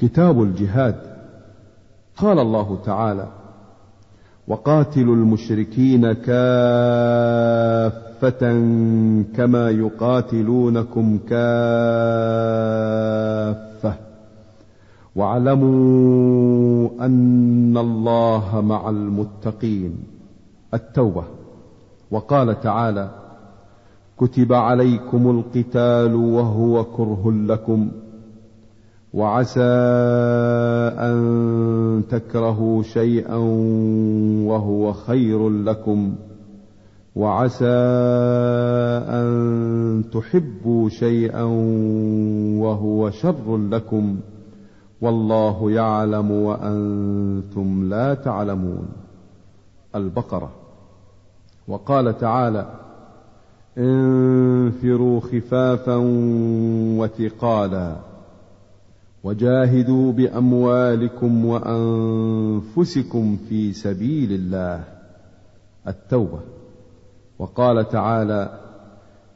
كتاب الجهاد. قال الله تعالى وقاتلوا المشركين كافة كما يقاتلونكم كافة. واعلموا أن الله مع المتقين. التوبة. وقال تعالى كتب عليكم القتال وهو كره لكم. وعسى أن تكرهوا شيئا وهو خير لكم وعسى أن تحبوا شيئا وهو شر لكم والله يعلم وأنتم لا تعلمون البقرة وقال تعالى انفروا خفافا وثقالا وجاهدوا بأموالكم وأنفسكم في سبيل الله. التوبة. وقال تعالى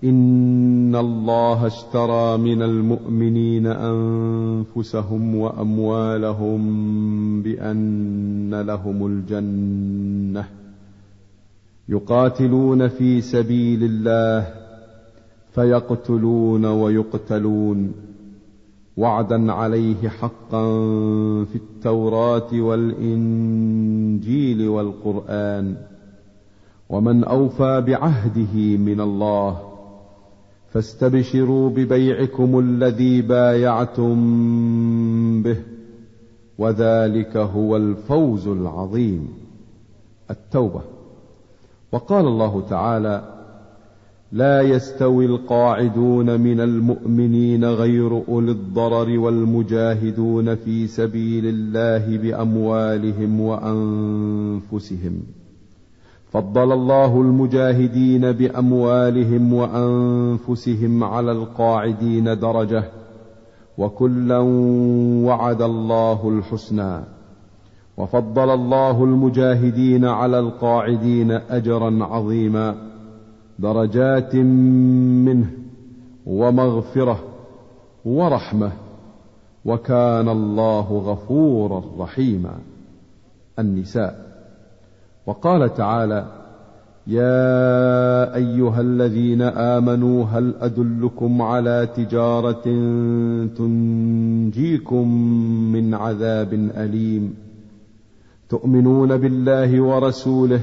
إن الله اشترى من المؤمنين أنفسهم وأموالهم بأن لهم الجنة. يقاتلون في سبيل الله فيقتلون ويقتلون. وعدا عليه حقا في التوراة والإنجيل والقرآن. ومن أوفى بعهده من الله فاستبشروا ببيعكم الذي بايعتم به وذلك هو الفوز العظيم. التوبة. وقال الله تعالى لا يستوي القاعدون من المؤمنين غير أولي الضرر والمجاهدون في سبيل الله بأموالهم وأنفسهم. فضل الله المجاهدين بأموالهم وأنفسهم على القاعدين درجة وكلا وعد الله الحسنى. وفضل الله المجاهدين على القاعدين أجرا عظيما. درجات منه ومغفرة ورحمة وكان الله غفورا رحيما. النساء. وقال تعالى يا أيها الذين آمنوا هل أدلكم على تجارة تنجيكم من عذاب أليم؟ تؤمنون بالله ورسوله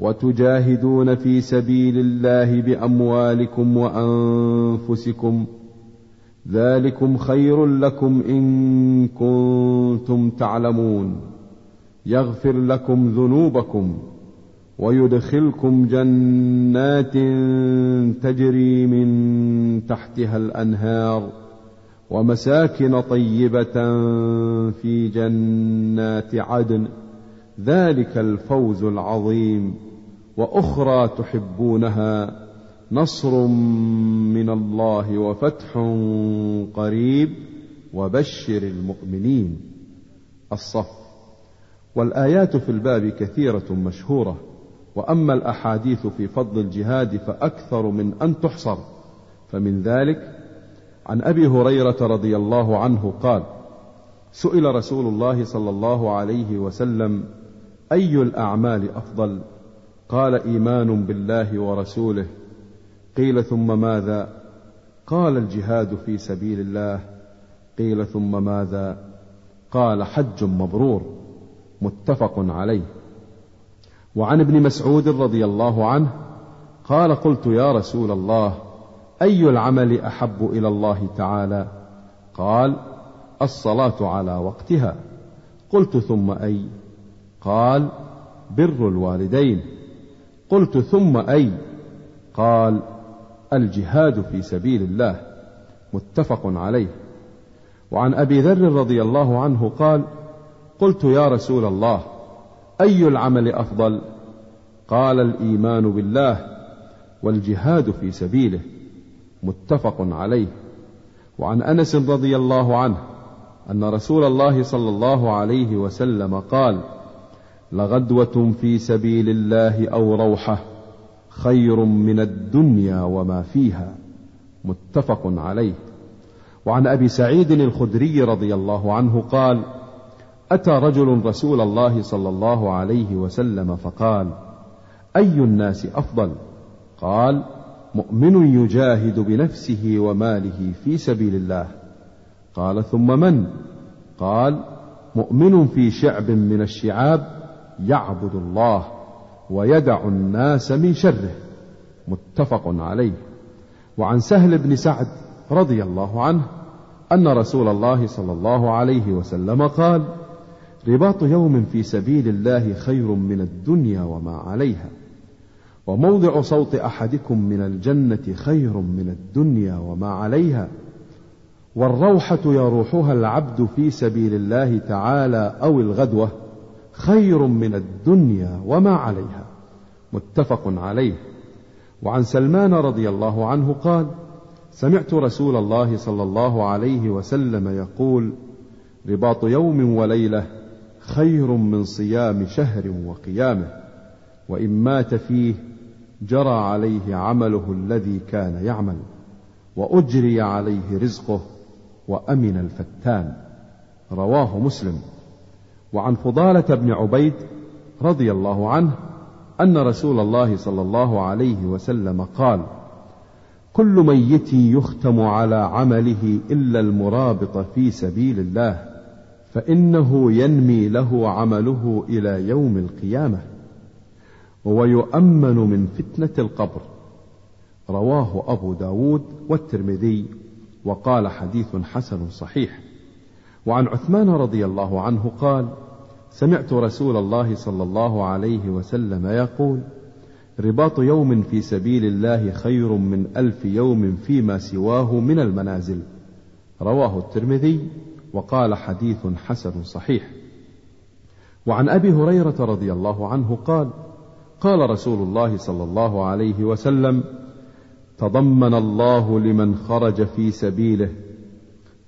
وتجاهدون في سبيل الله بأموالكم وأنفسكم ذلكم خير لكم إن كنتم تعلمون يغفر لكم ذنوبكم ويدخلكم جنات تجري من تحتها الأنهار ومساكن طيبة في جنات عدن ذلك الفوز العظيم وأخرى تحبونها نصر من الله وفتح قريب وبشر المؤمنين. الصف. والآيات في الباب كثيرة مشهورة وأما الأحاديث في فضل الجهاد فأكثر من أن تحصر. فمن ذلك عن أبي هريرة رضي الله عنه قال سئل رسول الله صلى الله عليه وسلم أي الأعمال أفضل؟ قال إيمان بالله ورسوله. قيل ثم ماذا؟ قال الجهاد في سبيل الله. قيل ثم ماذا؟ قال حج مبرور. متفق عليه. وعن ابن مسعود رضي الله عنه قال قلت يا رسول الله أي العمل أحب إلى الله تعالى؟ قال الصلاة على وقتها. قلت ثم أي؟ قال بر الوالدين. قلت ثم أي؟ قال الجهاد في سبيل الله متفق عليه. وعن أبي ذر رضي الله عنه قال قلت يا رسول الله أي العمل أفضل؟ قال الإيمان بالله والجهاد في سبيله متفق عليه. وعن أنس رضي الله عنه أن رسول الله صلى الله عليه وسلم قال لغدوة في سبيل الله أو روحة خير من الدنيا وما فيها متفق عليه. وعن أبي سعيد الخدري رضي الله عنه قال أتى رجل رسول الله صلى الله عليه وسلم فقال أي الناس أفضل؟ قال مؤمن يجاهد بنفسه وماله في سبيل الله. قال ثم من؟ قال مؤمن في شعب من الشعاب يعبد الله ويدع الناس من شره. متفق عليه. وعن سهل بن سعد رضي الله عنه أن رسول الله صلى الله عليه وسلم قال رباط يوم في سبيل الله خير من الدنيا وما عليها. وموضع صوت أحدكم من الجنة خير من الدنيا وما عليها. والروحة يروحها العبد في سبيل الله تعالى أو الغدوة. خير من الدنيا وما عليها. متفق عليه. وعن سلمان رضي الله عنه قال سمعت رسول الله صلى الله عليه وسلم يقول رباط يوم وليلة خير من صيام شهر وقيامة وإن مات فيه جرى عليه عمله الذي كان يعمل وأجري عليه رزقه وأمن الفتان. رواه مسلم. وعن فضالة بن عبيد رضي الله عنه أن رسول الله صلى الله عليه وسلم قال كل ميت يختم على عمله إلا المرابط في سبيل الله فإنه ينمي له عمله إلى يوم القيامة ويؤمن من فتنة القبر. رواه أبو داود والترمذي وقال حديث حسن صحيح. وعن عثمان رضي الله عنه قال سمعت رسول الله صلى الله عليه وسلم يقول رباط يوم في سبيل الله خير من ألف يوم فيما سواه من المنازل. رواه الترمذي وقال حديث حسن صحيح. وعن أبي هريرة رضي الله عنه قال قال رسول الله صلى الله عليه وسلم تضمن الله لمن خرج في سبيله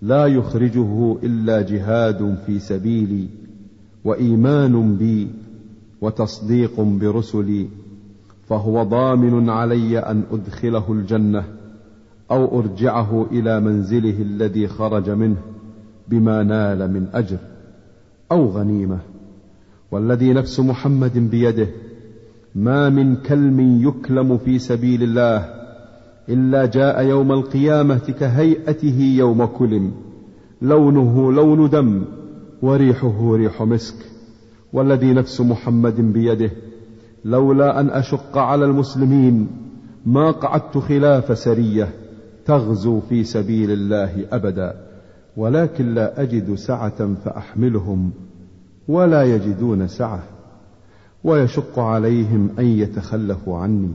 لا يخرجه إلا جهاد في سبيلي وإيمان بي وتصديق برسلي فهو ضامن علي أن أدخله الجنة أو أرجعه إلى منزله الذي خرج منه بما نال من أجر أو غنيمة. والذي نفس محمد بيده ما من كلم يكلم في سبيل الله إلا جاء يوم القيامة كهيئته يوم كلم لونه لون دم وريحه ريح مسك. والذي نفس محمد بيده. لولا أن أشق على المسلمين ما قعدت خلاف سرية تغزو في سبيل الله أبدا. ولكن لا أجد سعة فأحملهم ولا يجدون سعة. ويشق عليهم أن يتخلفوا عني.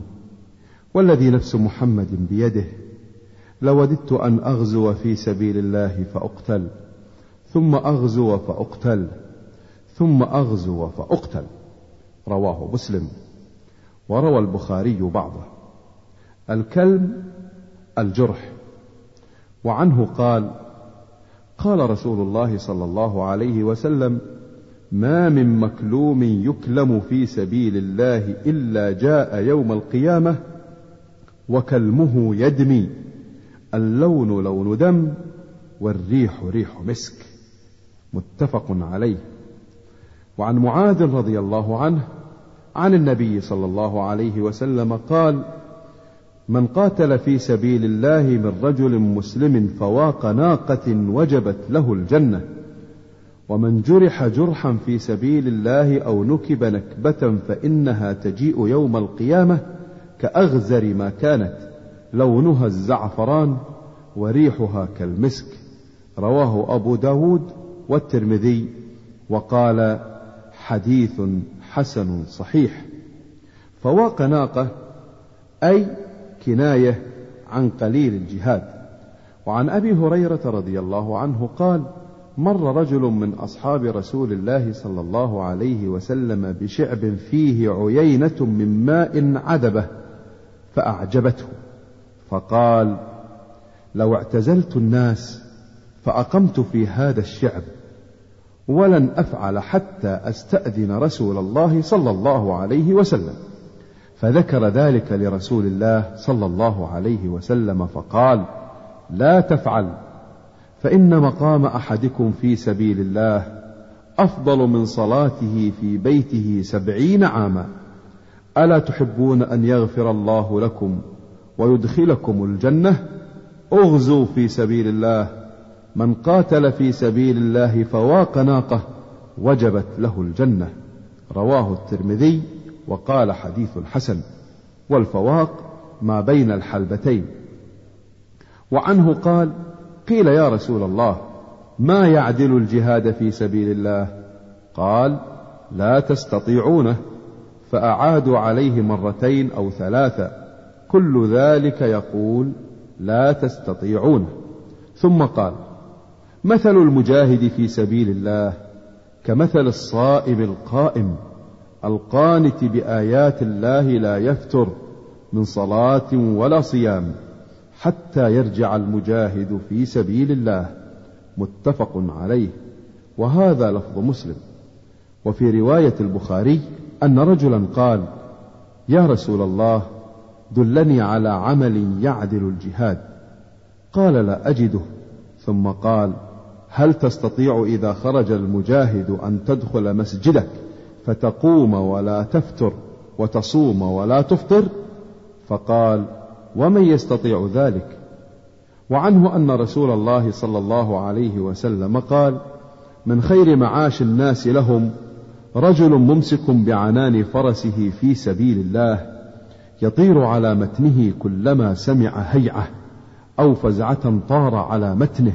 والذي نفس محمد بيده لوددت أن أغزو في سبيل الله فأقتل ثم أغزو فأقتل ثم أغزو فأقتل. رواه مسلم. وروى البخاري بعضه. الكلم الجرح. وعنه قال قال رسول الله صلى الله عليه وسلم ما من مكلوم يكلم في سبيل الله إلا جاء يوم القيامة وكلمه يدمي. اللون لون دم والريح ريح مسك. متفق عليه. وعن معاذ رضي الله عنه عن النبي صلى الله عليه وسلم قال من قاتل في سبيل الله من رجل مسلم فواق ناقة وجبت له الجنة. ومن جرح جرحا في سبيل الله أو نكب نكبة فإنها تجيء يوم القيامة كأغزر ما كانت لونها الزعفران وريحها كالمسك. رواه أبو داود والترمذي وقال حديث حسن صحيح. فواق ناقة أي كناية عن قليل الجهاد. وعن أبي هريرة رضي الله عنه قال مر رجل من أصحاب رسول الله صلى الله عليه وسلم بشعب فيه عيينة من ماء عذبة. فأعجبته. فقال لو اعتزلت الناس فأقمت في هذا الشعب ولن أفعل حتى أستأذن رسول الله صلى الله عليه وسلم. فذكر ذلك لرسول الله صلى الله عليه وسلم فقال لا تفعل فإن مقام أحدكم في سبيل الله أفضل من صلاته في بيته سبعين عاما. ألا تحبون أن يغفر الله لكم ويدخلكم الجنة؟ أغزوا في سبيل الله. من قاتل في سبيل الله فواق ناقة وجبت له الجنة. رواه الترمذي وقال حديث حسن. والفواق ما بين الحلبتين. وعنه قال قيل يا رسول الله ما يعدل الجهاد في سبيل الله؟ قال لا تستطيعونه. فأعادوا عليه مرتين أو ثلاثة. كل ذلك يقول لا تستطيعونه ثم قال مثل المجاهد في سبيل الله كمثل الصائم القائم القانت بآيات الله لا يفتر من صلاة ولا صيام حتى يرجع المجاهد في سبيل الله. متفق عليه. وهذا لفظ مسلم. وفي رواية البخاري أن رجلا قال يا رسول الله دلني على عمل يعدل الجهاد. قال لا أجده. ثم قال هل تستطيع إذا خرج المجاهد أن تدخل مسجدك فتقوم ولا تفتر وتصوم ولا تفطر؟ فقال ومن يستطيع ذلك؟ وعنه أن رسول الله صلى الله عليه وسلم قال من خير معاش الناس لهم رجل ممسك بعنان فرسه في سبيل الله يطير على متنه كلما سمع هيعة أو فزعة طار على متنه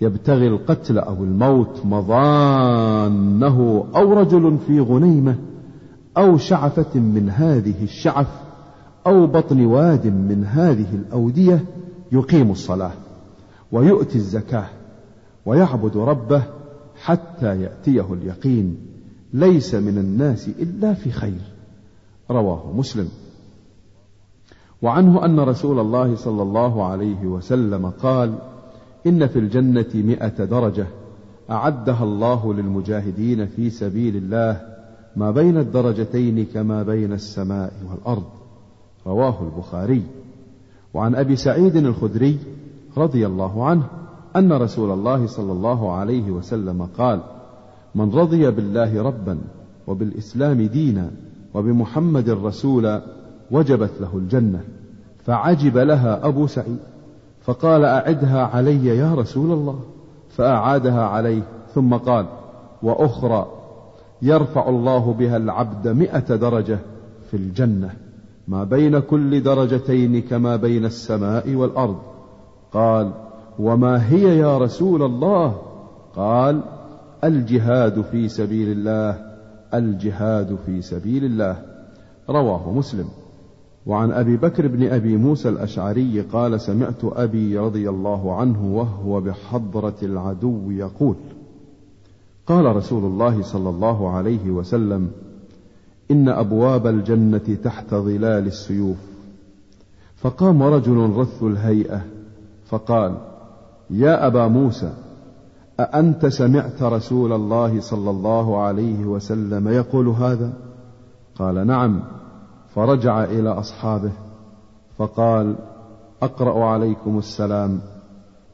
يبتغي القتل أو الموت مضانه أو رجل في غنيمة أو شعفة من هذه الشعف أو بطن واد من هذه الأودية يقيم الصلاة ويؤتي الزكاة ويعبد ربه حتى يأتيه اليقين. ليس من الناس إلا في خير. رواه مسلم. وعنه أن رسول الله صلى الله عليه وسلم قال إن في الجنة مئة درجة أعدها الله للمجاهدين في سبيل الله ما بين الدرجتين كما بين السماء والأرض. رواه البخاري. وعن أبي سعيد الخدري رضي الله عنه أن رسول الله صلى الله عليه وسلم قال من رضي بالله ربا وبالإسلام دينا وبمحمد رسولا وجبت له الجنة فعجب لها أبو سعيد فقال أعدها علي يا رسول الله. فأعادها عليه ثم قال وأخرى يرفع الله بها العبد مئة درجة في الجنة ما بين كل درجتين كما بين السماء والأرض. قال وما هي يا رسول الله؟ قال الجهاد في سبيل الله الجهاد في سبيل الله. رواه مسلم. وعن أبي بكر بن أبي موسى الأشعري قال سمعت أبي رضي الله عنه وهو بحضرة العدو يقول قال رسول الله صلى الله عليه وسلم إن أبواب الجنة تحت ظلال السيوف. فقام رجل رث الهيئة فقال يا أبا موسى أأنت سمعت رسول الله صلى الله عليه وسلم يقول هذا؟ قال نعم فرجع إلى أصحابه فقال أقرأ عليكم السلام.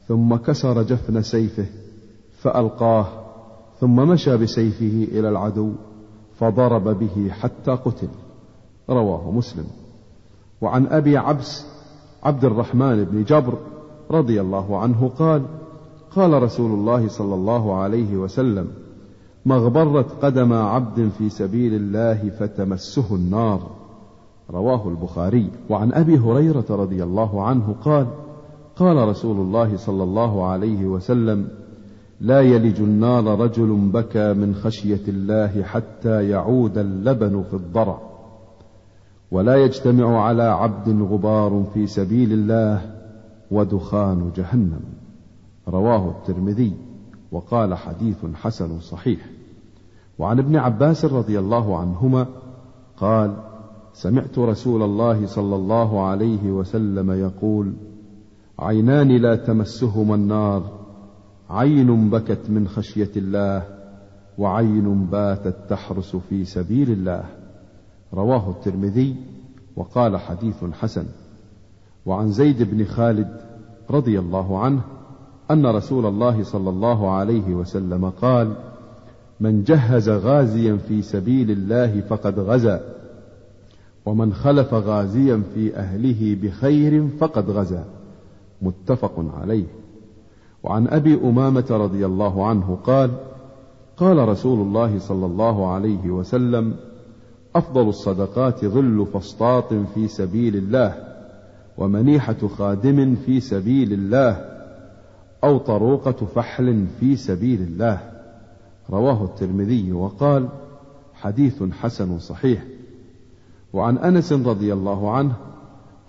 ثم كسر جفن سيفه فألقاه ثم مشى بسيفه إلى العدو فضرب به حتى قتل. رواه مسلم. وعن أبي عبس عبد الرحمن بن جبر رضي الله عنه قال قال رسول الله صلى الله عليه وسلم ما اغبرت قدم عبد في سبيل الله فتمسه النار. رواه البخاري. وعن أبي هريرة رضي الله عنه قال قال رسول الله صلى الله عليه وسلم لا يلج النار رجل بكى من خشية الله حتى يعود اللبن في الضرع ولا يجتمع على عبد غبار في سبيل الله ودخان جهنم. رواه الترمذي وقال حديث حسن صحيح. وعن ابن عباس رضي الله عنهما قال سمعت رسول الله صلى الله عليه وسلم يقول عينان لا تمسهما النار عين بكت من خشية الله وعين باتت تحرس في سبيل الله. رواه الترمذي وقال حديث حسن. وعن زيد بن خالد رضي الله عنه أن رسول الله صلى الله عليه وسلم قال من جهز غازيا في سبيل الله فقد غزا ومن خلف غازيا في أهله بخير فقد غزا. متفق عليه. وعن أبي أمامة رضي الله عنه قال قال رسول الله صلى الله عليه وسلم أفضل الصدقات ظل فسطاط في سبيل الله ومنيحة خادم في سبيل الله. أو طروقة فحل في سبيل الله. رواه الترمذي وقال حديث حسن صحيح. وعن أنس رضي الله عنه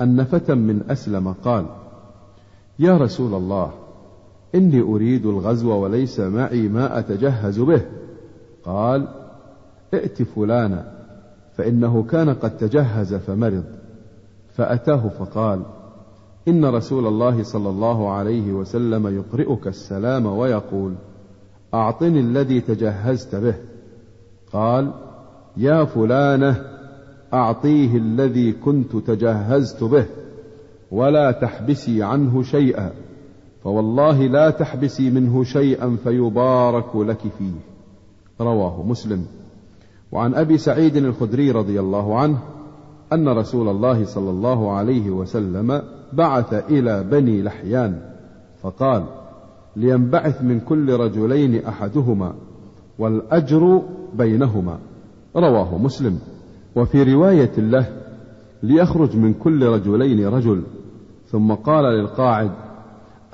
أن فتى من أسلم قال يا رسول الله إني أريد الغزو وليس معي ما أتجهز به. قال ائت فلانا فإنه كان قد تجهز فمرض فأتاه فقال إن رسول الله صلى الله عليه وسلم يقرئك السلام ويقول أعطني الذي تجهزت به. قال يا فلانة أعطيه الذي كنت تجهزت به ولا تحبسي عنه شيئا فوالله لا تحبسي منه شيئا فيبارك لك فيه. رواه مسلم. وعن أبي سعيد الخدري رضي الله عنه أن رسول الله صلى الله عليه وسلم بعث إلى بني لحيان فقال لينبعث من كل رجلين أحدهما والأجر بينهما رواه مسلم. وفي رواية له ليخرج من كل رجلين رجل. ثم قال للقاعد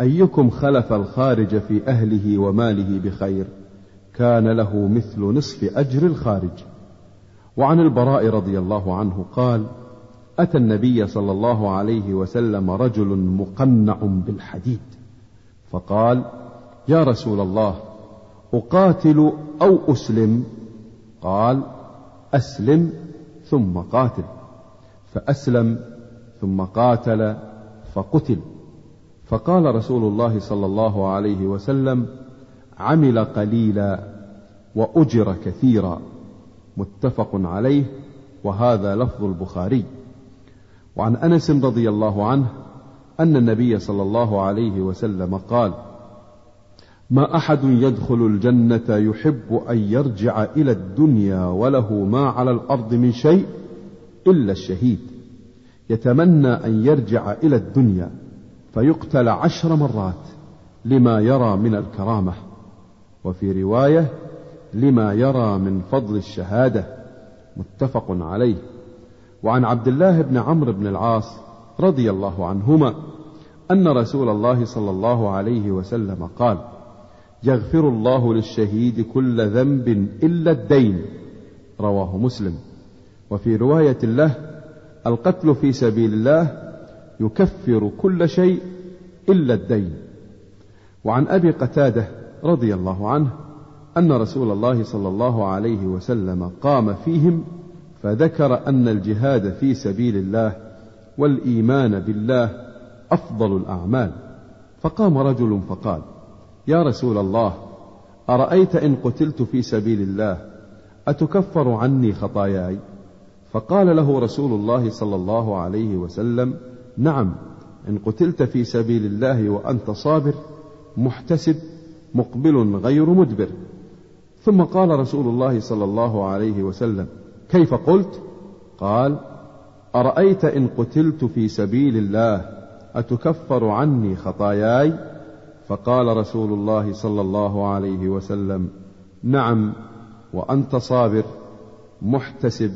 أيكم خلف الخارج في أهله وماله بخير؟ كان له مثل نصف أجر الخارج. وعن البراء رضي الله عنه قال أتى النبي صلى الله عليه وسلم رجل مقنع بالحديد فقال يا رسول الله أقاتل أو أسلم؟ قال أسلم ثم قاتل فأسلم ثم قاتل فقتل. فقال رسول الله صلى الله عليه وسلم عمل قليلا وأجر كثيرا. متفق عليه وهذا لفظ البخاري. وعن أنس رضي الله عنه أن النبي صلى الله عليه وسلم قال ما أحد يدخل الجنة يحب أن يرجع إلى الدنيا وله ما على الأرض من شيء إلا الشهيد. يتمنى أن يرجع إلى الدنيا فيقتل عشر مرات لما يرى من الكرامة. وفي رواية لما يرى من فضل الشهادة متفق عليه. وعن عبد الله بن عمرو بن العاص رضي الله عنهما أن رسول الله صلى الله عليه وسلم قال يغفر الله للشهيد كل ذنب إلا الدين رواه مسلم. وفي رواية له القتل في سبيل الله يكفر كل شيء إلا الدين وعن أبي قتادة رضي الله عنه أن رسول الله صلى الله عليه وسلم قام فيهم فذكر أن الجهاد في سبيل الله والإيمان بالله أفضل الأعمال. فقام رجل فقال يا رسول الله أرأيت إن قتلت في سبيل الله أتكفر عني خطاياي؟ فقال له رسول الله صلى الله عليه وسلم نعم إن قتلت في سبيل الله وأنت صابر محتسب مقبل غير مدبر. ثم قال رسول الله صلى الله عليه وسلم كيف قلت؟ قال أرأيت إن قتلت في سبيل الله أتكفر عني خطاياي؟ فقال رسول الله صلى الله عليه وسلم نعم وأنت صابر محتسب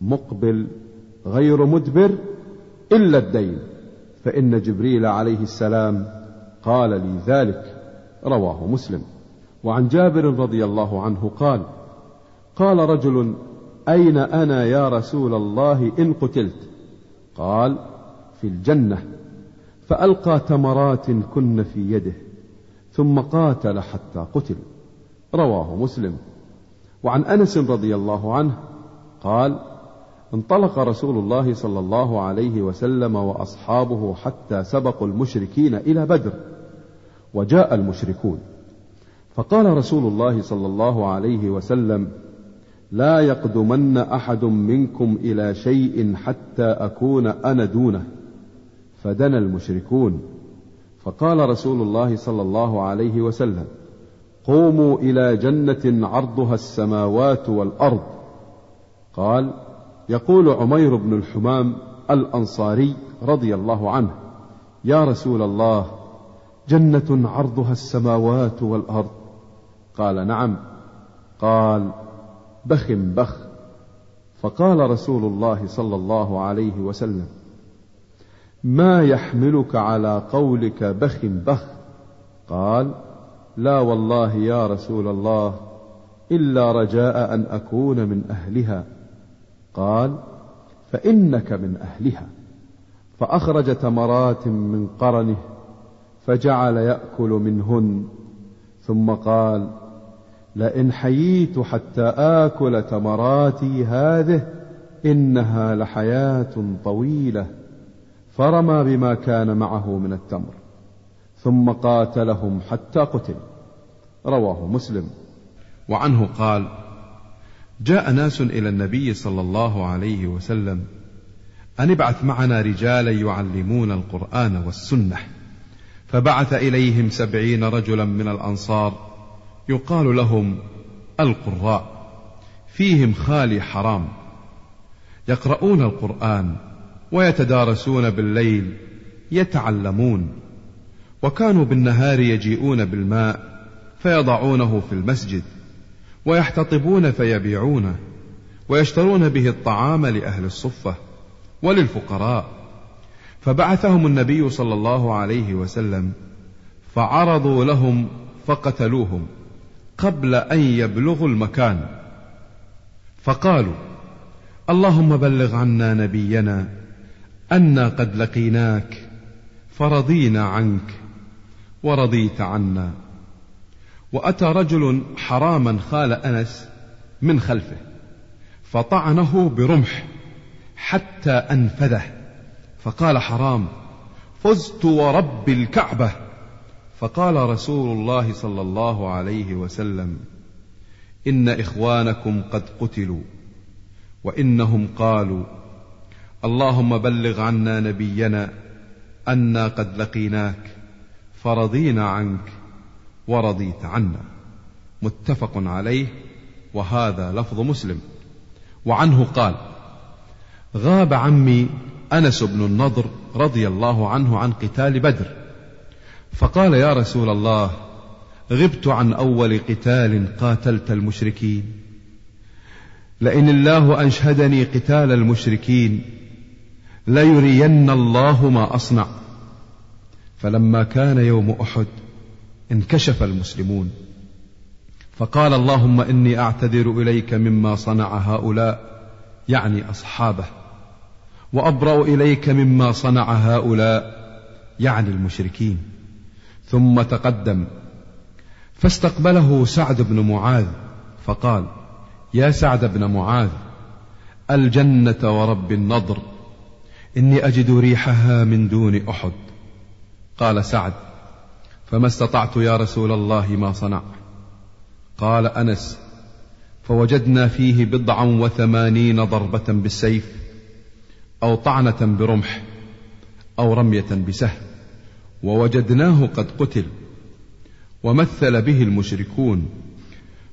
مقبل غير مدبر إلا الدين فإن جبريل عليه السلام قال لي ذلك. رواه مسلم. وعن جابر رضي الله عنه قال قال رجل أين أنا يا رسول الله إن قتلت؟ قال في الجنة. فألقى تمرات كن في يده ثم قاتل حتى قتل. رواه مسلم. وعن أنس رضي الله عنه قال انطلق رسول الله صلى الله عليه وسلم وأصحابه حتى سبقوا المشركين إلى بدر وجاء المشركون. فقال رسول الله صلى الله عليه وسلم لا يقدمن أحد منكم إلى شيء حتى أكون أنا دونه. فدنا المشركون. فقال رسول الله صلى الله عليه وسلم قوموا إلى جنة عرضها السماوات والأرض. قال يقول عمير بن الحمام الأنصاري رضي الله عنه يا رسول الله جنة عرضها السماوات والأرض. قال نعم. قال بخ بخ. فقال رسول الله صلى الله عليه وسلم ما يحملك على قولك بخ بخ؟ قال لا والله يا رسول الله إلا رجاء أن أكون من أهلها. قال فإنك من أهلها. فأخرج تمرات من قرنه فجعل يأكل منهن. ثم قال لئن حييت حتى آكل تمراتي هذه إنها لحياة طويلة. فرمى بما كان معه من التمر ثم قاتلهم حتى قتل. رواه مسلم. وعنه قال جاء ناس إلى النبي صلى الله عليه وسلم أن ابعث معنا رجالا يعلمون القرآن والسنة فبعث إليهم سبعين رجلا من الأنصار يقال لهم القراء. فيهم خالي حرام. يقرؤون القرآن ويتدارسون بالليل يتعلمون. وكانوا بالنهار يجيئون بالماء فيضعونه في المسجد ويحتطبون فيبيعونه ويشترون به الطعام لأهل الصفة وللفقراء. فبعثهم النبي صلى الله عليه وسلم فعرضوا لهم فقتلوهم. قبل أن يبلغوا المكان. فقالوا اللهم بلغ عنا نبينا أنا قد لقيناك فرضينا عنك ورضيت عنا. وأتى رجل حراما خال أنس من خلفه فطعنه برمح حتى أنفذه فقال حرام فزت ورب الكعبة. فقال رسول الله صلى الله عليه وسلم إن إخوانكم قد قتلوا وإنهم قالوا اللهم بلغ عنا نبينا أنا قد لقيناك فرضينا عنك ورضيت عنا. متفق عليه وهذا لفظ مسلم. وعنه قال غاب عمي أنس بن النضر رضي الله عنه عن قتال بدر. فقال يا رسول الله غبت عن أول قتال قاتلت المشركين. لئن الله أنشهدني قتال المشركين ليرين الله ما أصنع. فلما كان يوم أحد انكشف المسلمون. فقال اللهم إني أعتذر إليك مما صنع هؤلاء يعني أصحابه. وأبرأ إليك مما صنع هؤلاء يعني المشركين. ثم تقدم. فاستقبله سعد بن معاذ فقال يا سعد بن معاذ الجنة ورب النضر إني أجد ريحها من دون أحد. قال سعد فما استطعت يا رسول الله ما صنع. قال أنس فوجدنا فيه بضعا وثمانين ضربة بالسيف أو طعنة برمح أو رمية بسهم. ووجدناه قد قتل ومثل به المشركون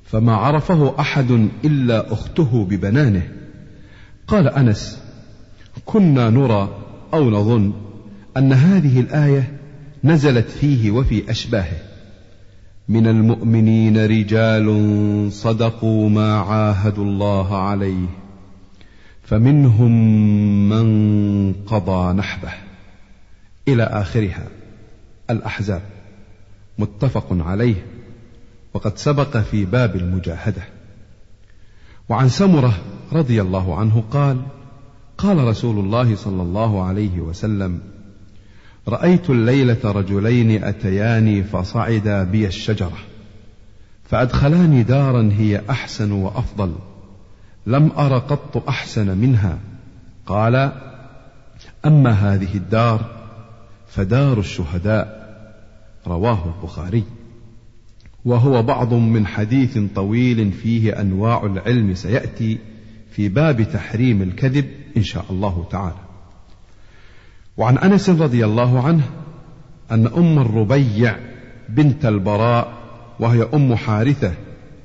فما عرفه أحد إلا أخته ببنانه. قال أنس كنا نرى أو نظن أن هذه الآية نزلت فيه وفي أشباهه. من المؤمنين رجال صدقوا ما عاهدوا الله عليه فمنهم من قضى نحبه إلى آخرها. الأحزاب. متفق عليه. وقد سبق في باب المجاهدة. وعن سمرة رضي الله عنه قال قال رسول الله صلى الله عليه وسلم رأيت الليلة رجلين أتياني فصعدا بي الشجرة فأدخلاني دارا هي أحسن وأفضل لم أر قط أحسن منها. قال أما هذه الدار فدار الشهداء رواه البخاري. وهو بعض من حديث طويل فيه أنواع العلم سيأتي في باب تحريم الكذب إن شاء الله تعالى. وعن أنس رضي الله عنه أن أم الربيع بنت البراء وهي أم حارثة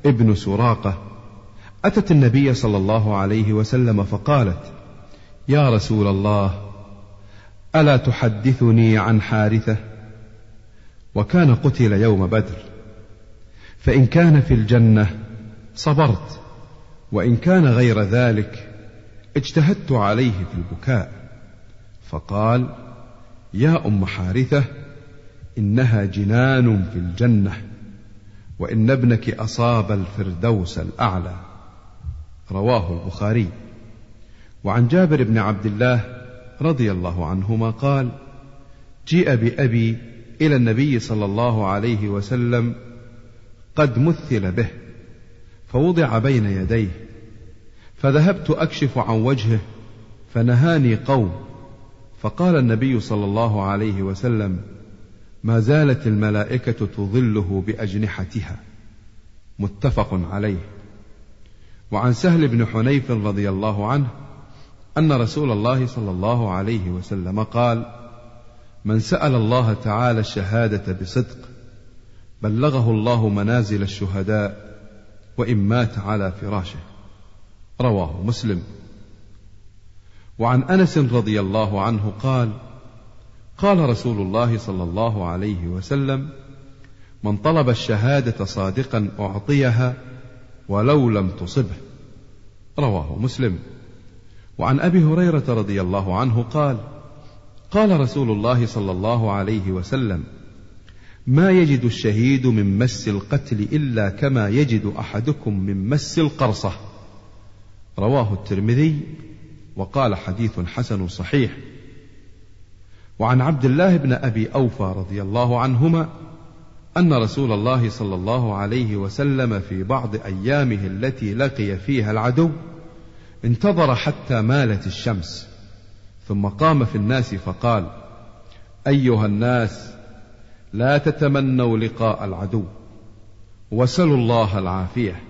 ابن سراقة أتت النبي صلى الله عليه وسلم فقالت يا رسول الله ألا تحدثني عن حارثة؟ وكان قتل يوم بدر. فإن كان في الجنة صبرت وإن كان غير ذلك اجتهدت عليه في البكاء. فقال يا أم حارثة إنها جنان في الجنة وإن ابنك أصاب الفردوس الأعلى. رواه البخاري. وعن جابر بن عبد الله رضي الله عنهما قال جيء بأبي إلى النبي صلى الله عليه وسلم قد مثل به فوضع بين يديه فذهبت أكشف عن وجهه فنهاني قوم فقال النبي صلى الله عليه وسلم ما زالت الملائكة تظله بأجنحتها. متفق عليه. وعن سهل بن حنيف رضي الله عنه أن رسول الله صلى الله عليه وسلم قال من سأل الله تعالى الشهادة بصدق بلغه الله منازل الشهداء وإن مات على فراشه. رواه مسلم. وعن أنس رضي الله عنه قال قال رسول الله صلى الله عليه وسلم من طلب الشهادة صادقا أعطيها ولو لم تصبه. رواه مسلم. وعن أبي هريرة رضي الله عنه قال قال رسول الله صلى الله عليه وسلم ما يجد الشهيد من مس القتل إلا كما يجد أحدكم من مس القرصة. رواه الترمذي وقال حديث حسن صحيح. وعن عبد الله بن أبي أوفى رضي الله عنهما أن رسول الله صلى الله عليه وسلم في بعض أيامه التي لقي فيها العدو انتظر حتى مالت الشمس ثم قام في الناس فقال أيها الناس لا تتمنوا لقاء العدو وسلوا الله العافية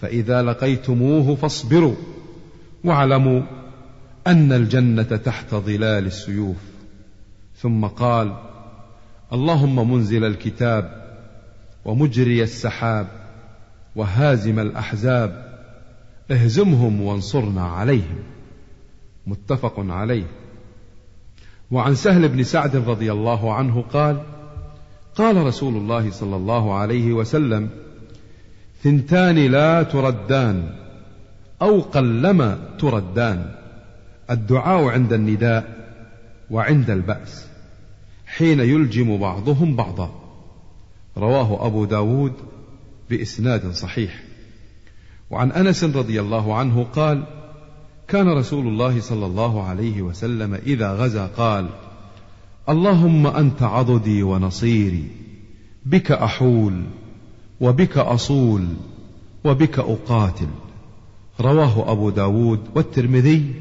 فإذا لقيتموه فاصبروا واعلموا أن الجنة تحت ظلال السيوف. ثم قال اللهم منزل الكتاب ومجري السحاب وهازم الأحزاب اهزمهم وانصرنا عليهم. متفق عليه. وعن سهل بن سعد رضي الله عنه قال قال رسول الله صلى الله عليه وسلم ثنتان لا تردان أو قلما تردان. الدعاء عند النداء وعند البأس حين يلجم بعضهم بعضا. رواه أبو داود بإسناد صحيح. وعن أنس رضي الله عنه قال كان رسول الله صلى الله عليه وسلم إذا غزا قال اللهم أنت عضدي ونصيري بك أحول وبك أصول وبك أقاتل. رواه أبو داود والترمذي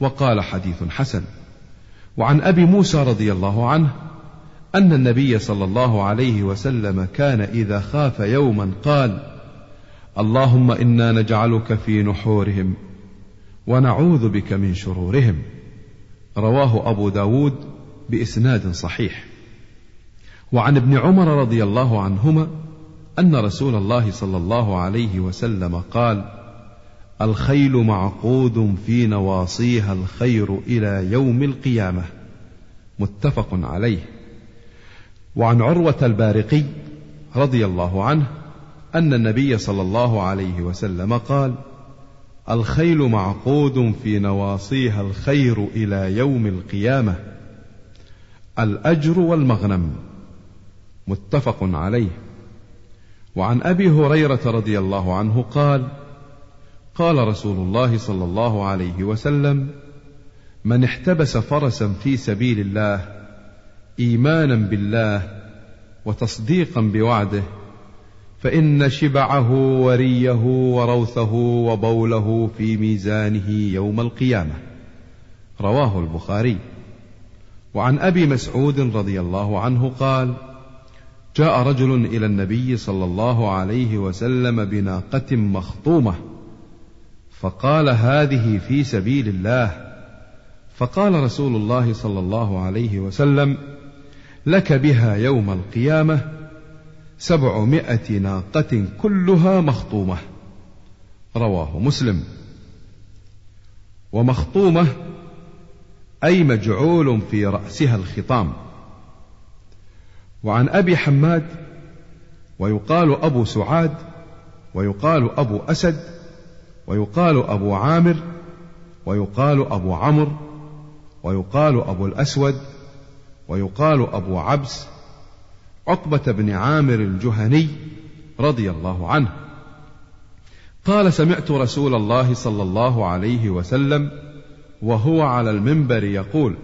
وقال حديث حسن. وعن أبي موسى رضي الله عنه أن النبي صلى الله عليه وسلم كان إذا خاف يوما قال اللهم إنا نجعلك في نحورهم ونعوذ بك من شرورهم. رواه أبو داود بإسناد صحيح. وعن ابن عمر رضي الله عنهما أن رسول الله صلى الله عليه وسلم قال الخيل معقود في نواصيها الخير إلى يوم القيامة. متفق عليه. وعن عروة البارقي رضي الله عنه أن النبي صلى الله عليه وسلم قال الخيل معقود في نواصيها الخير إلى يوم القيامة الأجر والمغنم متفق عليه. وعن أبي هريرة رضي الله عنه قال قال رسول الله صلى الله عليه وسلم من احتبس فرسا في سبيل الله إيمانا بالله وتصديقا بوعده فإن شبعه وريه وروثه وبوله في ميزانه يوم القيامة. رواه البخاري. وعن أبي مسعود رضي الله عنه قال جاء رجل إلى النبي صلى الله عليه وسلم بناقة مخطومة فقال هذه في سبيل الله. فقال رسول الله صلى الله عليه وسلم لك بها يوم القيامة سبعمائة ناقة كلها مخطومة. رواه مسلم. ومخطومة أي مجعول في رأسها الخطام. وعن أبي حماد ويقال أبو سعاد ويقال أبو أسد ويقال أبو عامر ويقال أبو عمرو ويقال أبو الأسود ويقال أبو عبس عقبة بن عامر الجهني رضي الله عنه. قال سمعت رسول الله صلى الله عليه وسلم وهو على المنبر يقول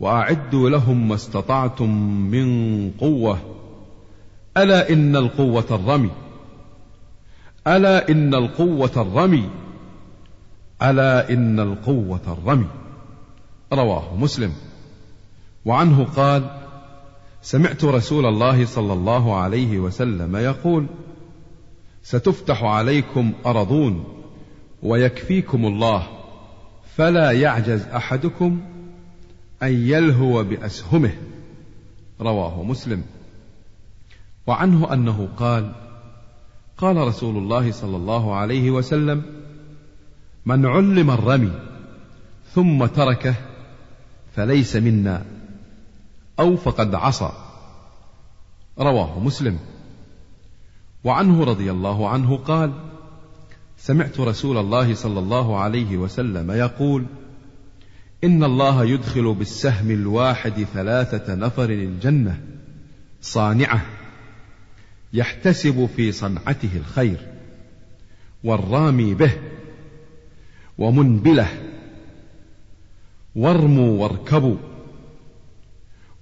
وأعدوا لهم ما استطعتم من قوة. ألا إن القوة الرمي. ألا إن القوة الرمي. ألا إن القوة الرمي. رواه مسلم. وعنه قال سمعت رسول الله صلى الله عليه وسلم يقول ستفتح عليكم أرضون ويكفيكم الله فلا يعجز أحدكم أن يلهو بأسهمه. رواه مسلم. وعنه أنه قال قال رسول الله صلى الله عليه وسلم من علم الرمي ثم تركه فليس منا. أو فقد عصى. رواه مسلم. وعنه رضي الله عنه قال سمعت رسول الله صلى الله عليه وسلم يقول إن الله يدخل بالسهم الواحد ثلاثة نفر الجنة صانعة يحتسب في صنعته الخير والرامي به ومنبله. وارموا واركبوا.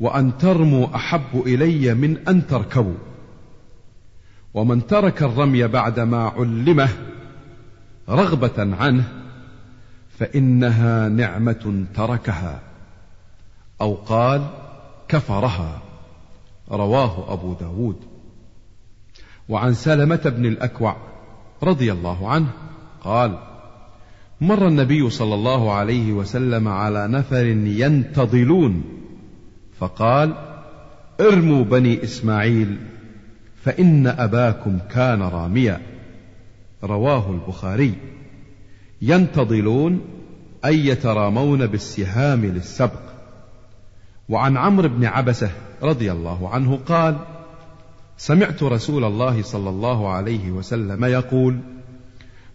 وأن ترموا أحب إلي من أن تركبوا. ومن ترك الرمي بعدما علمه رغبة عنه فإنها نعمة تركها أو قال كفرها. رواه أبو داود. وعن سلمة بن الأكوع رضي الله عنه قال مر النبي صلى الله عليه وسلم على نفر ينتظلون فقال ارموا بني إسماعيل فإن أباكم كان راميا. رواه البخاري. ينتظلون اي يترامون بالسهام للسبق. وعن عمرو بن عبسة رضي الله عنه قال سمعت رسول الله صلى الله عليه وسلم يقول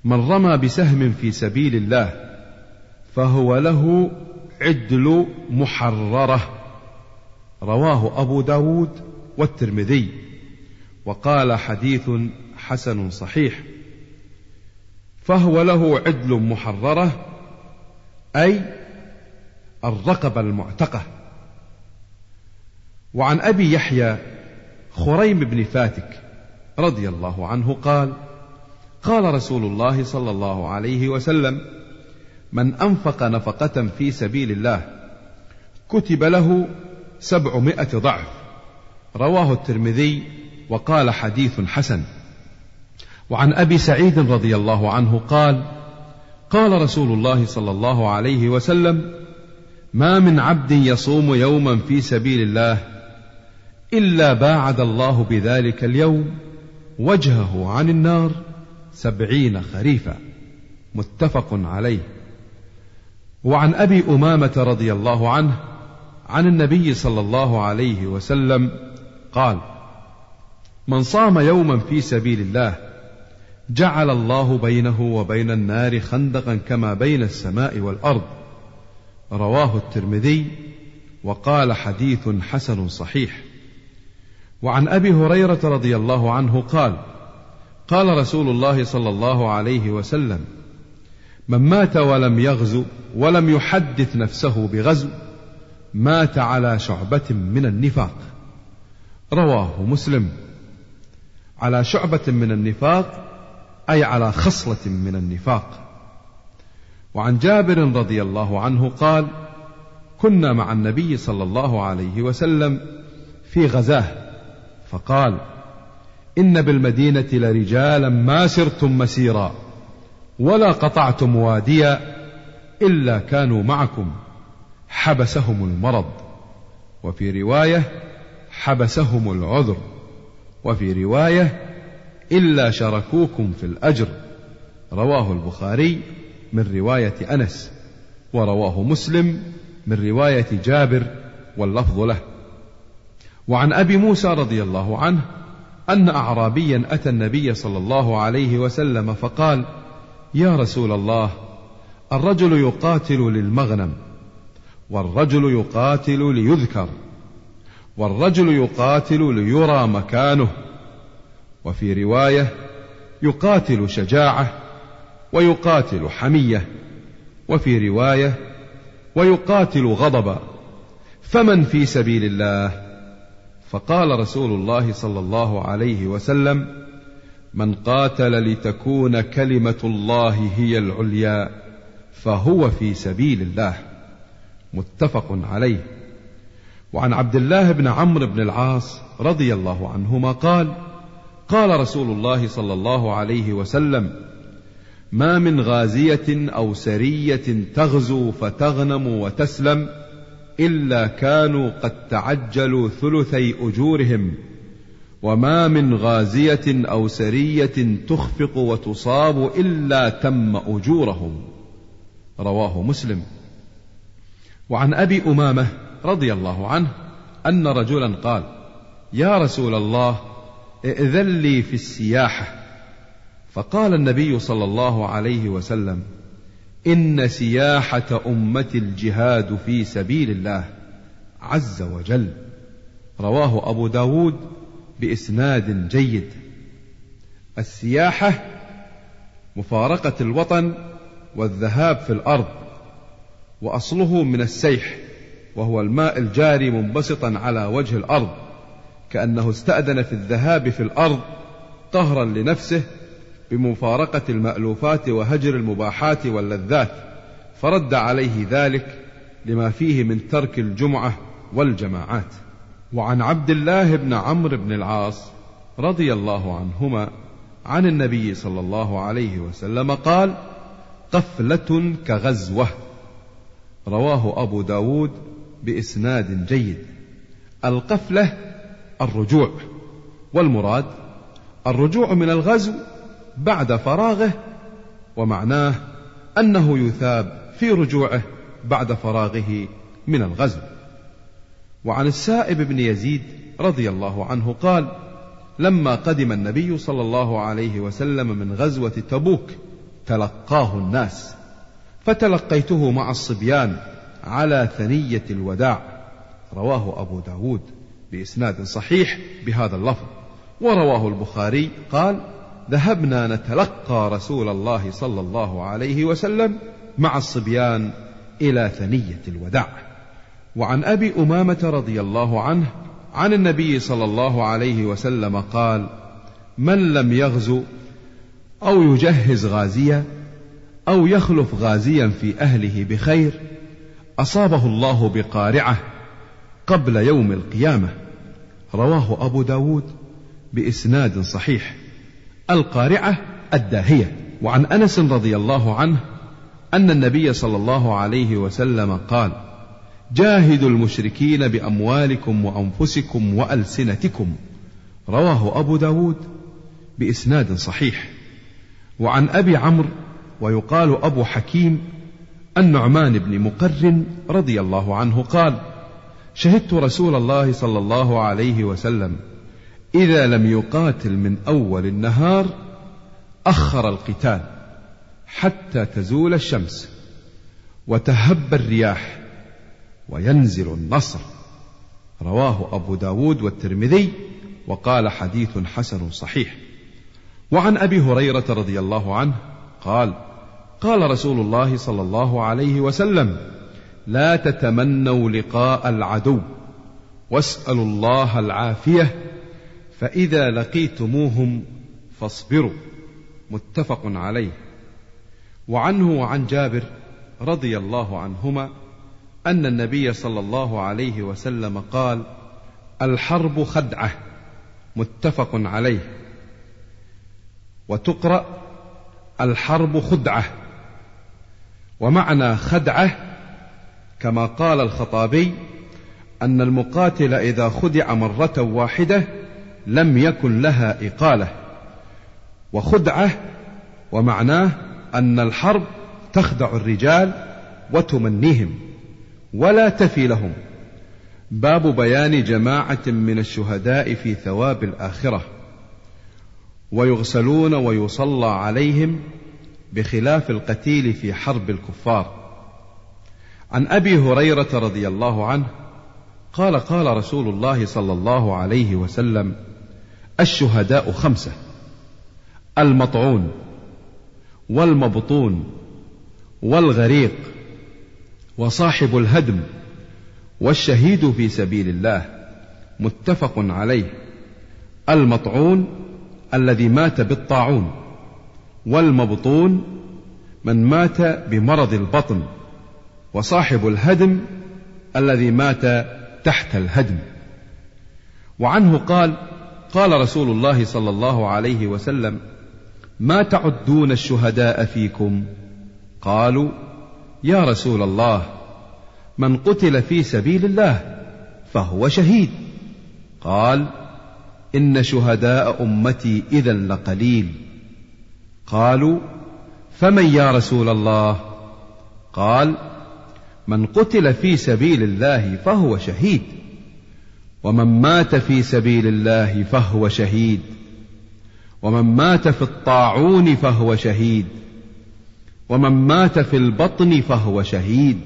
من رمى بسهم في سبيل الله فهو له عدل محررة. رواه أبو داود والترمذي وقال حديث حسن صحيح فهو له عدل محررة أي الرقبة المعتقة. وعن أبي يحيى خريم بن فاتك رضي الله عنه قال قال رسول الله صلى الله عليه وسلم من أنفق نفقة في سبيل الله كتب له سبعمائة ضعف. رواه الترمذي وقال حديث حسن. وعن أبي سعيد رضي الله عنه قال قال رسول الله صلى الله عليه وسلم ما من عبد يصوم يوما في سبيل الله إلا باعد الله بذلك اليوم وجهه عن النار سبعين خريفا. متفق عليه. وعن أبي أمامة رضي الله عنه عن النبي صلى الله عليه وسلم قال من صام يوما في سبيل الله جعل الله بينه وبين النار خندقا كما بين السماء والأرض رواه الترمذي وقال حديث حسن صحيح. وعن أبي هريرة رضي الله عنه قال قال رسول الله صلى الله عليه وسلم من مات ولم يغزو ولم يحدث نفسه بغزو مات على شعبة من النفاق. رواه مسلم. على شعبة من النفاق أي على خصلة من النفاق. وعن جابر رضي الله عنه قال كنا مع النبي صلى الله عليه وسلم في غزاة فقال إن بالمدينة لرجالا ما سرتم مسيرا ولا قطعتم واديا إلا كانوا معكم حبسهم المرض وفي رواية حبسهم العذر وفي رواية إلا شركوكم في الأجر رواه البخاري من رواية أنس ورواه مسلم من رواية جابر واللفظ له. وعن أبي موسى رضي الله عنه أن أعرابيا أتى النبي صلى الله عليه وسلم فقال يا رسول الله الرجل يقاتل للمغنم والرجل يقاتل ليذكر والرجل يقاتل ليرى مكانه. وفي رواية يقاتل شجاعة ويقاتل حمية. وفي رواية ويقاتل غضبا. فمن في سبيل الله؟ فقال رسول الله صلى الله عليه وسلم من قاتل لتكون كلمة الله هي العليا فهو في سبيل الله. متفق عليه. وعن عبد الله بن عمرو بن العاص رضي الله عنهما قال قال رسول الله صلى الله عليه وسلم ما من غازية أو سرية تغزو فتغنم وتسلم إلا كانوا قد تعجلوا ثلثي أجورهم وما من غازية أو سرية تخفق وتصاب إلا تم أجورهم. رواه مسلم. وعن أبي أمامة رضي الله عنه أن رجلا قال يا رسول الله ائذن لي في السياحة. فقال النبي صلى الله عليه وسلم إن سياحة امتي الجهاد في سبيل الله عز وجل. رواه أبو داود بإسناد جيد. السياحة مفارقة الوطن والذهاب في الأرض. وأصله من السيح وهو الماء الجاري منبسطا على وجه الأرض كأنه استأذن في الذهاب في الأرض طهرا لنفسه بمفارقة المألوفات وهجر المباحات واللذات فرد عليه ذلك لما فيه من ترك الجمعة والجماعات. وعن عبد الله بن عمرو بن العاص رضي الله عنهما عن النبي صلى الله عليه وسلم قال قفلة كغزوة. رواه أبو داود بإسناد جيد. القفلة الرجوع والمراد الرجوع من الغزو بعد فراغه ومعناه أنه يثاب في رجوعه بعد فراغه من الغزو. وعن السائب بن يزيد رضي الله عنه قال لما قدم النبي صلى الله عليه وسلم من غزوة تبوك تلقاه الناس. فتلقيته مع الصبيان على ثنية الوداع. رواه أبو داود بإسناد صحيح بهذا اللفظ. ورواه البخاري قال ذهبنا نتلقى رسول الله صلى الله عليه وسلم مع الصبيان إلى ثنية الوداع. وعن أبي أمامة رضي الله عنه عن النبي صلى الله عليه وسلم قال من لم يغزو أو يجهز غازيا أو يخلف غازيا في أهله بخير أصابه الله بقارعة قبل يوم القيامة. رواه أبو داود بإسناد صحيح. القارعة الداهية. وعن أنس رضي الله عنه أن النبي صلى الله عليه وسلم قال جاهدوا المشركين بأموالكم وأنفسكم وألسنتكم. رواه أبو داود بإسناد صحيح. وعن أبي عمرو ويقال أبو حكيم النعمان بن مقرن رضي الله عنه قال شهدت رسول الله صلى الله عليه وسلم إذا لم يقاتل من أول النهار أخر القتال حتى تزول الشمس وتهب الرياح وينزل النصر رواه أبو داود والترمذي وقال حديث حسن صحيح. وعن أبي هريرة رضي الله عنه قال قال رسول الله صلى الله عليه وسلم لا تتمنوا لقاء العدو واسألوا الله العافية فإذا لقيتموهم فاصبروا متفق عليه. وعنه وعن جابر رضي الله عنهما أن النبي صلى الله عليه وسلم قال الحرب خدعة متفق عليه. وتقرأ الحرب خدعة. ومعنى خدعة كما قال الخطابي أن المقاتل إذا خدع مرة واحدة لم يكن لها إقالة. وخدعة ومعناه أن الحرب تخدع الرجال وتمنيهم ولا تفي لهم. باب بيان جماعة من الشهداء في ثواب الآخرة. ويغسلون ويصلى عليهم بخلاف القتيل في حرب الكفار. عن أبي هريرة رضي الله عنه قال قال رسول الله صلى الله عليه وسلم الشهداء خمسة المطعون والمبطون والغريق وصاحب الهدم والشهيد في سبيل الله متفق عليه. المطعون الذي مات بالطاعون والمبطون من مات بمرض البطن وصاحب الهدم الذي مات تحت الهدم. وعنه قال قال رسول الله صلى الله عليه وسلم ما تعدون الشهداء فيكم؟ قالوا يا رسول الله من قتل في سبيل الله فهو شهيد. قال إن شهداء أمتي اذا لقليل. قالوا فمن يا رسول الله؟ قال من قتل في سبيل الله فهو شهيد ومن مات في سبيل الله فهو شهيد ومن مات في الطاعون فهو شهيد ومن مات في البطن فهو شهيد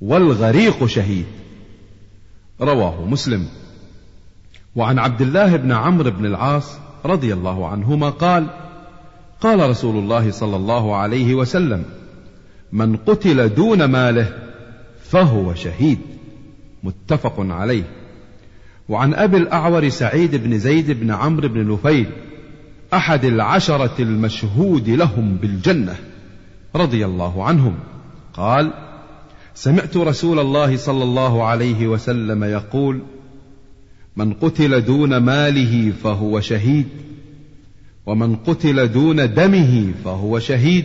والغريق شهيد. رواه مسلم. وعن عبد الله بن عمرو بن العاص رضي الله عنهما قال قال رسول الله صلى الله عليه وسلم من قتل دون ماله فهو شهيد. متفق عليه. وعن أبي الأعور سعيد بن زيد بن عمرو بن نفيل أحد العشرة المشهود لهم بالجنة رضي الله عنهم. قال سمعت رسول الله صلى الله عليه وسلم يقول من قتل دون ماله فهو شهيد ومن قتل دون دمه فهو شهيد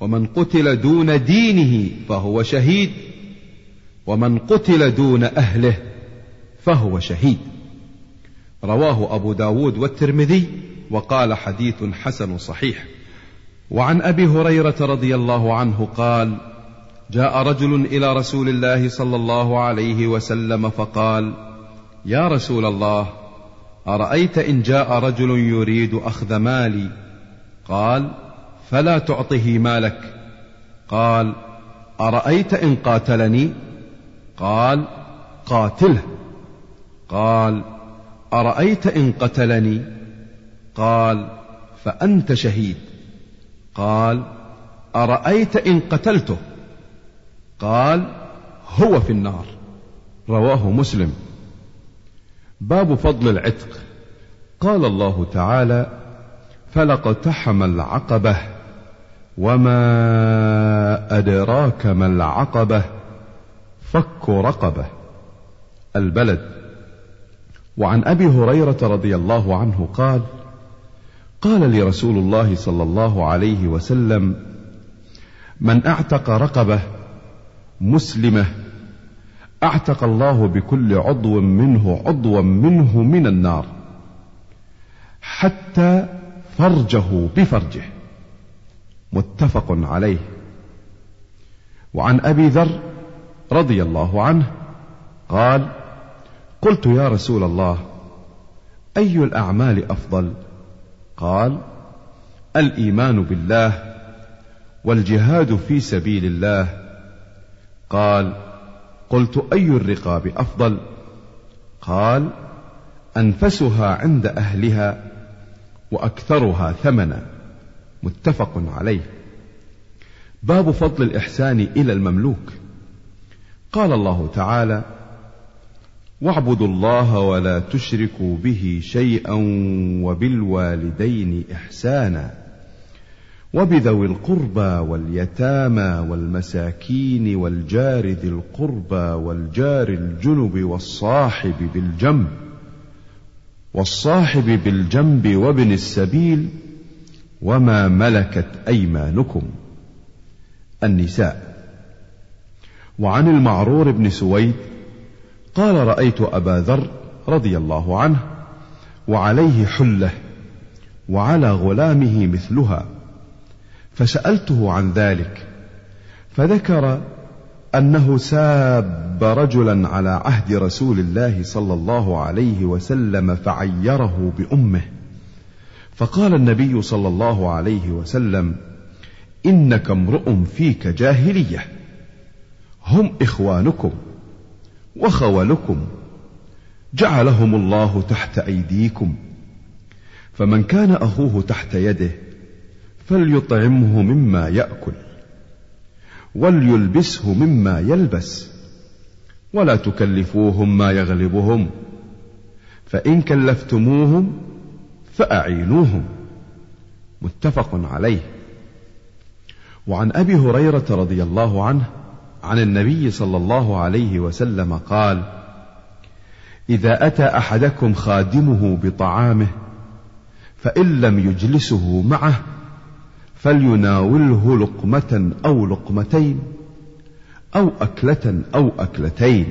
ومن قتل دون دينه فهو شهيد ومن قتل دون أهله فهو شهيد. رواه أبو داود والترمذي وقال حديث حسن صحيح. وعن أبي هريرة رضي الله عنه قال جاء رجل إلى رسول الله صلى الله عليه وسلم فقال يا رسول الله أرأيت إن جاء رجل يريد أخذ مالي؟ قال فلا تعطه مالك. قال أرأيت إن قاتلني؟ قال قاتله. قال أرأيت إن قتلني؟ قال فأنت شهيد. قال أرأيت إن قتلته؟ قال هو في النار. رواه مسلم. باب فضل العتق. قال الله تعالى فلاقتحم العقبة وما أدراك ما العقبة فك رقبة البلد. وعن أبي هريرة رضي الله عنه قال قال لي رسول الله صلى الله عليه وسلم من أعتق رقبة مسلمة أعتق الله بكل عضو منه عضوا منه من النار حتى فرجه بفرجه متفق عليه. وعن أبي ذر رضي الله عنه قال قلت يا رسول الله أي الأعمال أفضل؟ قال الإيمان بالله والجهاد في سبيل الله. قال قلت أي الرقاب أفضل؟ قال أنفسها عند أهلها وأكثرها ثمنا. متفق عليه. باب فضل الإحسان إلى المملوك. قال الله تعالى واعبدوا الله ولا تشركوا به شيئا وبالوالدين إحسانا. وبذوي القربى واليتامى والمساكين والجار ذي القربى والجار الجنب والصاحب بالجنب والصاحب بالجنب وابن السبيل وما ملكت أيمانكم. النساء. وعن المعرور بن سويد قال رأيت أبا ذر رضي الله عنه وعليه حلة وعلى غلامه مثلها. فسألته عن ذلك فذكر أنه ساب رجلا على عهد رسول الله صلى الله عليه وسلم فعيره بأمه. فقال النبي صلى الله عليه وسلم إنك امرؤ فيك جاهلية. هم إخوانكم وخولكم جعلهم الله تحت أيديكم. فمن كان أخوه تحت يده فليطعمه مما يأكل وليلبسه مما يلبس ولا تكلفوهم ما يغلبهم فإن كلفتموهم فأعينوهم. متفق عليه. وعن أبي هريرة رضي الله عنه عن النبي صلى الله عليه وسلم قال إذا أتى أحدكم خادمه بطعامه فإن لم يجلسه معه فليناوله لقمة أو لقمتين أو أكلة أو أكلتين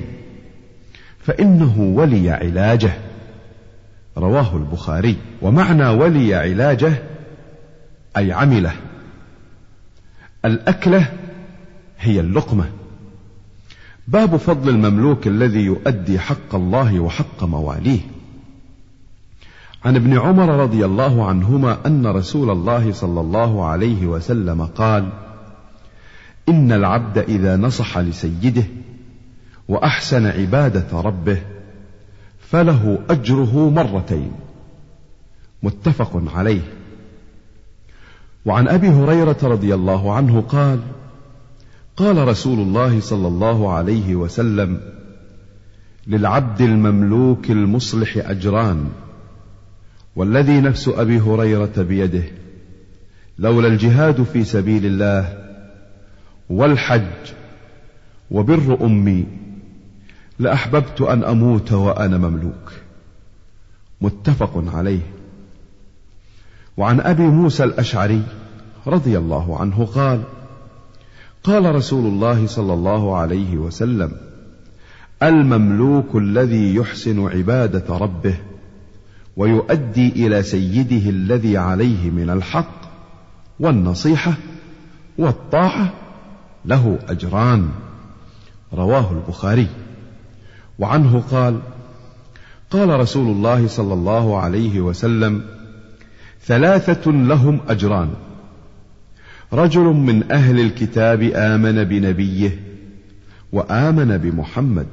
فإنه ولي علاجه. رواه البخاري. ومعنى ولي علاجه أي عمله. الأكلة هي اللقمة. باب فضل المملوك الذي يؤدي حق الله وحق مواليه. عن ابن عمر رضي الله عنهما أن رسول الله صلى الله عليه وسلم قال إن العبد إذا نصح لسيده وأحسن عبادة ربه فله أجره مرتين متفق عليه. وعن أبي هريرة رضي الله عنه قال قال رسول الله صلى الله عليه وسلم للعبد المملوك المصلح أجران والذي نفس أبي هريرة بيده لولا الجهاد في سبيل الله والحج وبر أمي لأحببت أن أموت وأنا مملوك. متفق عليه. وعن أبي موسى الأشعري رضي الله عنه قال قال رسول الله صلى الله عليه وسلم المملوك الذي يحسن عبادة ربه ويؤدي إلى سيده الذي عليه من الحق والنصيحة والطاعة له أجران. رواه البخاري. وعنه قال قال رسول الله صلى الله عليه وسلم ثلاثة لهم أجران. رجل من أهل الكتاب آمن بنبيه وآمن بمحمد.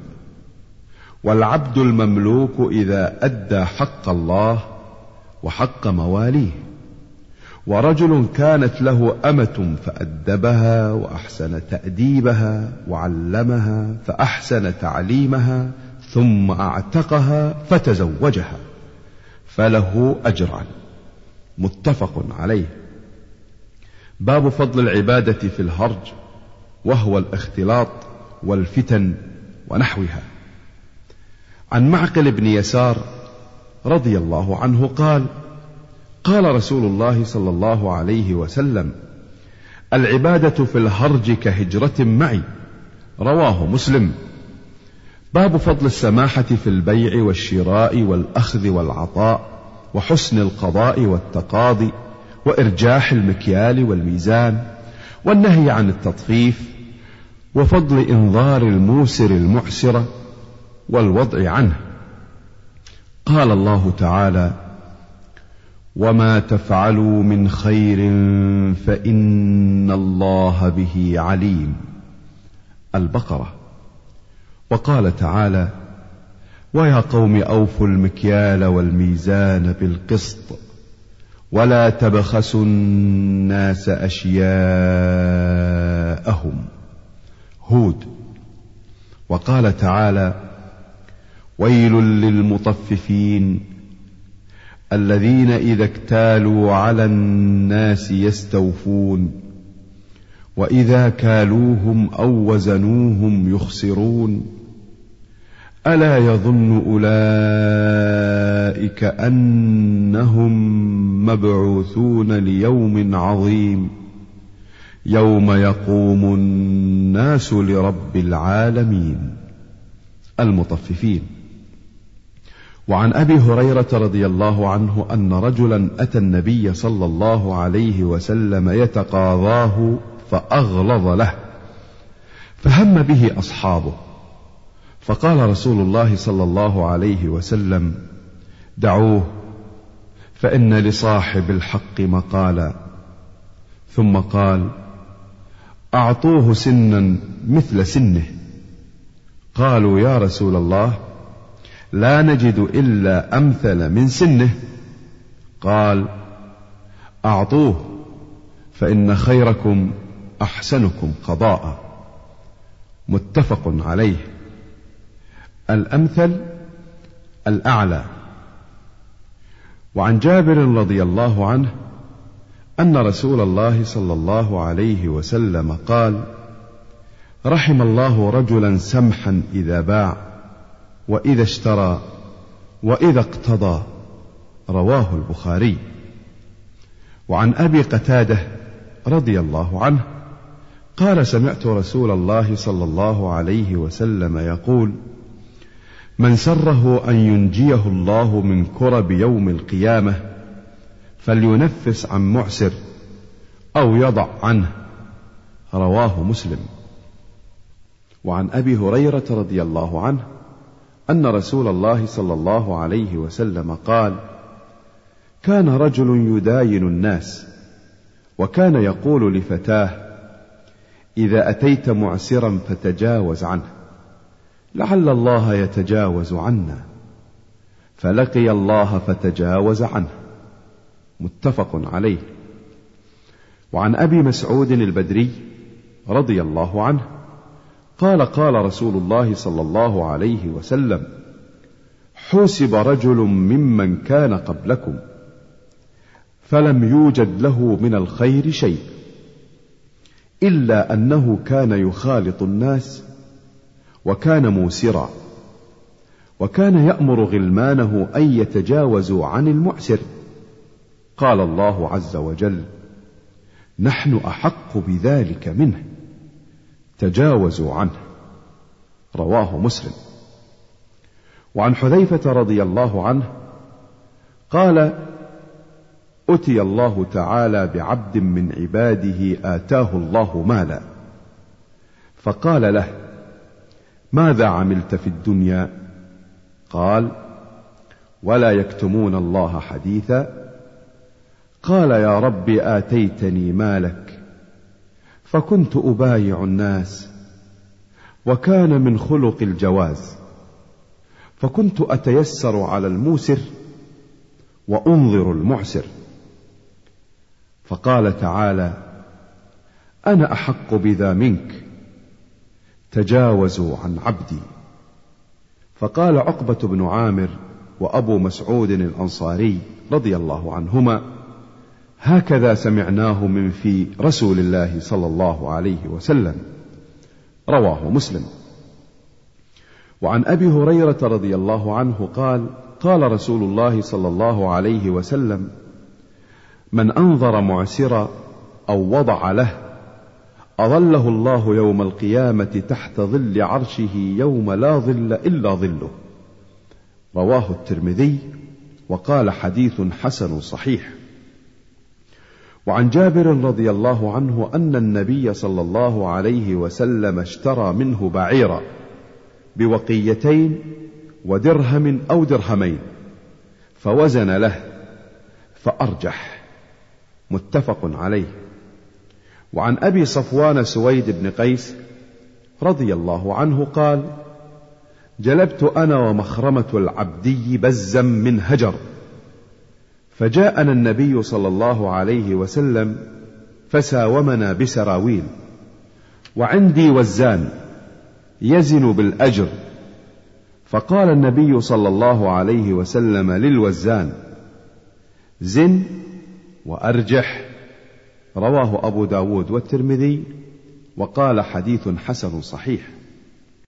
والعبد المملوك إذا أدى حق الله وحق مواليه. ورجل كانت له أمة فأدبها وأحسن تأديبها وعلمها فأحسن تعليمها ثم أعتقها فتزوجها فله أجران. متفق عليه. باب فضل العبادة في الهرج وهو الاختلاط والفتن ونحوها. عن معقل بن يسار رضي الله عنه قال قال رسول الله صلى الله عليه وسلم العبادة في الهرج كهجرة معي. رواه مسلم. باب فضل السماحة في البيع والشراء والأخذ والعطاء وحسن القضاء والتقاضي وإرجاح المكيال والميزان والنهي عن التطفيف وفضل انظار الموسر المعسر والوضع عنه. قال الله تعالى وما تفعلوا من خير فإن الله به عليم. البقرة. وقال تعالى ويا قوم أوفوا المكيال والميزان بالقسط ولا تبخسوا الناس أشياءهم. هود. وقال تعالى ويل للمطففين الذين إذا اكتالوا على الناس يستوفون وإذا كالوهم أو وزنوهم يخسرون ألا يظن أولئك أنهم مبعوثون ليوم عظيم يوم يقوم الناس لرب العالمين المطففين وعن أبي هريرة رضي الله عنه أن رجلا أتى النبي صلى الله عليه وسلم يتقاضاه فأغلظ له فهم به أصحابه. فقال رسول الله صلى الله عليه وسلم دعوه فإن لصاحب الحق مقالا. ثم قال أعطوه سنا مثل سنه. قالوا يا رسول الله لا نجد إلا أمثل من سنه. قال أعطوه فإن خيركم أحسنكم قضاء. متفق عليه. الأمثل الأعلى. وعن جابر رضي الله عنه أن رسول الله صلى الله عليه وسلم قال رحم الله رجلا سمحا إذا باع. وإذا اشترى وإذا اقتضى رواه البخاري. وعن أبي قتادة رضي الله عنه قال سمعت رسول الله صلى الله عليه وسلم يقول من سره أن ينجيه الله من كرب يوم القيامة فلينفس عن معسر أو يضع عنه. رواه مسلم. وعن أبي هريرة رضي الله عنه أن رسول الله صلى الله عليه وسلم قال كان رجل يداين الناس وكان يقول لفتاه إذا أتيت معسرا فتجاوز عنه لعل الله يتجاوز عنا فلقي الله فتجاوز عنه. متفق عليه. وعن أبي مسعود البدري رضي الله عنه قال قال رسول الله صلى الله عليه وسلم حوسب رجل ممن كان قبلكم فلم يوجد له من الخير شيء إلا أنه كان يخالط الناس وكان موسرا وكان يأمر غلمانه أن يتجاوزوا عن المعسر. قال الله عز وجل نحن أحق بذلك منه. تجاوزوا عنه. رواه مسلم. وعن حذيفة رضي الله عنه قال اتي الله تعالى بعبد من عباده آتاه الله مالا. فقال له ماذا عملت في الدنيا؟ قال ولا يكتمون الله حديثا. قال يا رب آتيتني مالك فكنت أبايع الناس وكان من خلق الجواز فكنت أتيسر على الموسر وأنظر المعسر. فقال تعالى أنا أحق بذا منك تجاوزوا عن عبدي. فقال عقبة بن عامر وأبو مسعود الأنصاري رضي الله عنهما هكذا سمعناه من في رسول الله صلى الله عليه وسلم. رواه مسلم. وعن أبي هريرة رضي الله عنه قال قال رسول الله صلى الله عليه وسلم من أنظر معسرا أو وضع له أظله الله يوم القيامة تحت ظل عرشه يوم لا ظل إلا ظله رواه الترمذي وقال حديث حسن صحيح. وعن جابر رضي الله عنه أن النبي صلى الله عليه وسلم اشترى منه بعيرا بوقيتين ودرهم أو درهمين فوزن له فأرجح. متفق عليه. وعن أبي صفوان سويد بن قيس رضي الله عنه قال جلبت أنا ومخرمة العبدي بزا من هجر. فجاءنا النبي صلى الله عليه وسلم فساومنا بسراويل. وعندي وزان يزن بالأجر. فقال النبي صلى الله عليه وسلم للوزان زن وأرجح. رواه أبو داود والترمذي وقال حديث حسن صحيح.